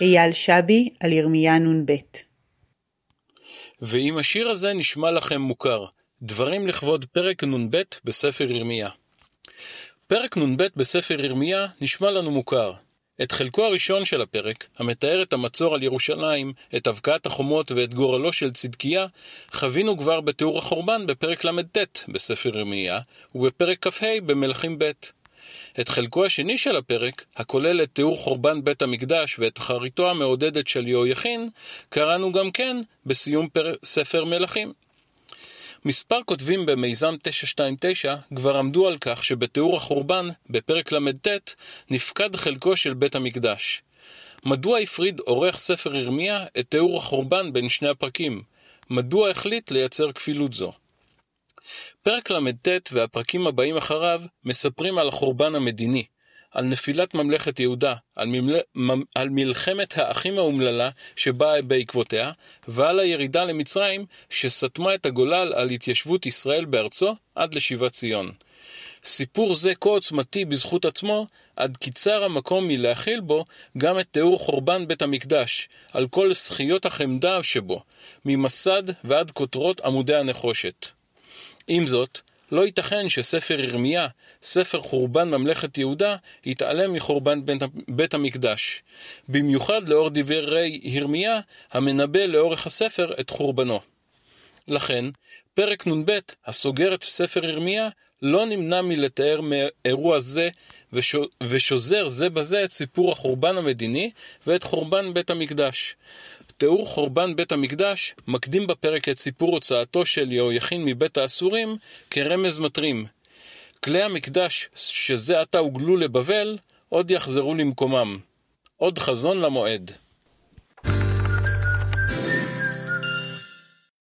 אייל שבי על ירמיה נ"ב ואם השיר הזה נשמע לכם מוכר, דברים לכבוד פרק נ"ב בספר ירמיה. פרק נ"ב בספר ירמיה נשמע לנו מוכר. את חלקו הראשון של הפרק, המתאר את המצור על ירושלים, את הבקעת החומות ואת גורלו של צדקיה, חווינו כבר בתיאור החורבן בפרק ל"ט בספר ירמיה, ובפרק כ"ה במלכים ב'. את חלקו השני של הפרק, הכולל את תיאור חורבן בית המקדש ואת אחריתו המעודדת של יהויכין, קראנו גם כן בסיום פר... ספר מלכים. מספר כותבים במיזם 929 כבר עמדו על כך שבתיאור החורבן, בפרק ל"ט, נפקד חלקו של בית המקדש. מדוע הפריד עורך ספר ירמיה את תיאור החורבן בין שני הפרקים? מדוע החליט לייצר כפילות זו? פרק ל"ט והפרקים הבאים אחריו מספרים על החורבן המדיני, על נפילת ממלכת יהודה, על, ממל... על מלחמת האחים האומללה שבאה בעקבותיה, ועל הירידה למצרים שסתמה את הגולל על התיישבות ישראל בארצו עד לשיבת ציון. סיפור זה כה עוצמתי בזכות עצמו, עד קיצר המקום מלהכיל בו גם את תיאור חורבן בית המקדש, על כל זכיות החמדה שבו, ממסד ועד כותרות עמודי הנחושת. עם זאת, לא ייתכן שספר ירמיה, ספר חורבן ממלכת יהודה, יתעלם מחורבן בית המקדש. במיוחד לאור דברי ירמיה, המנבא לאורך הספר את חורבנו. לכן, פרק נ"ב, הסוגר את ספר ירמיה, לא נמנע מלתאר מאירוע זה ושוזר זה בזה את סיפור החורבן המדיני ואת חורבן בית המקדש. תיאור חורבן בית המקדש מקדים בפרק את סיפור הוצאתו של יהויכין מבית האסורים כרמז מטרים. כלי המקדש שזה עתה הוגלו לבבל, עוד יחזרו למקומם. עוד חזון למועד.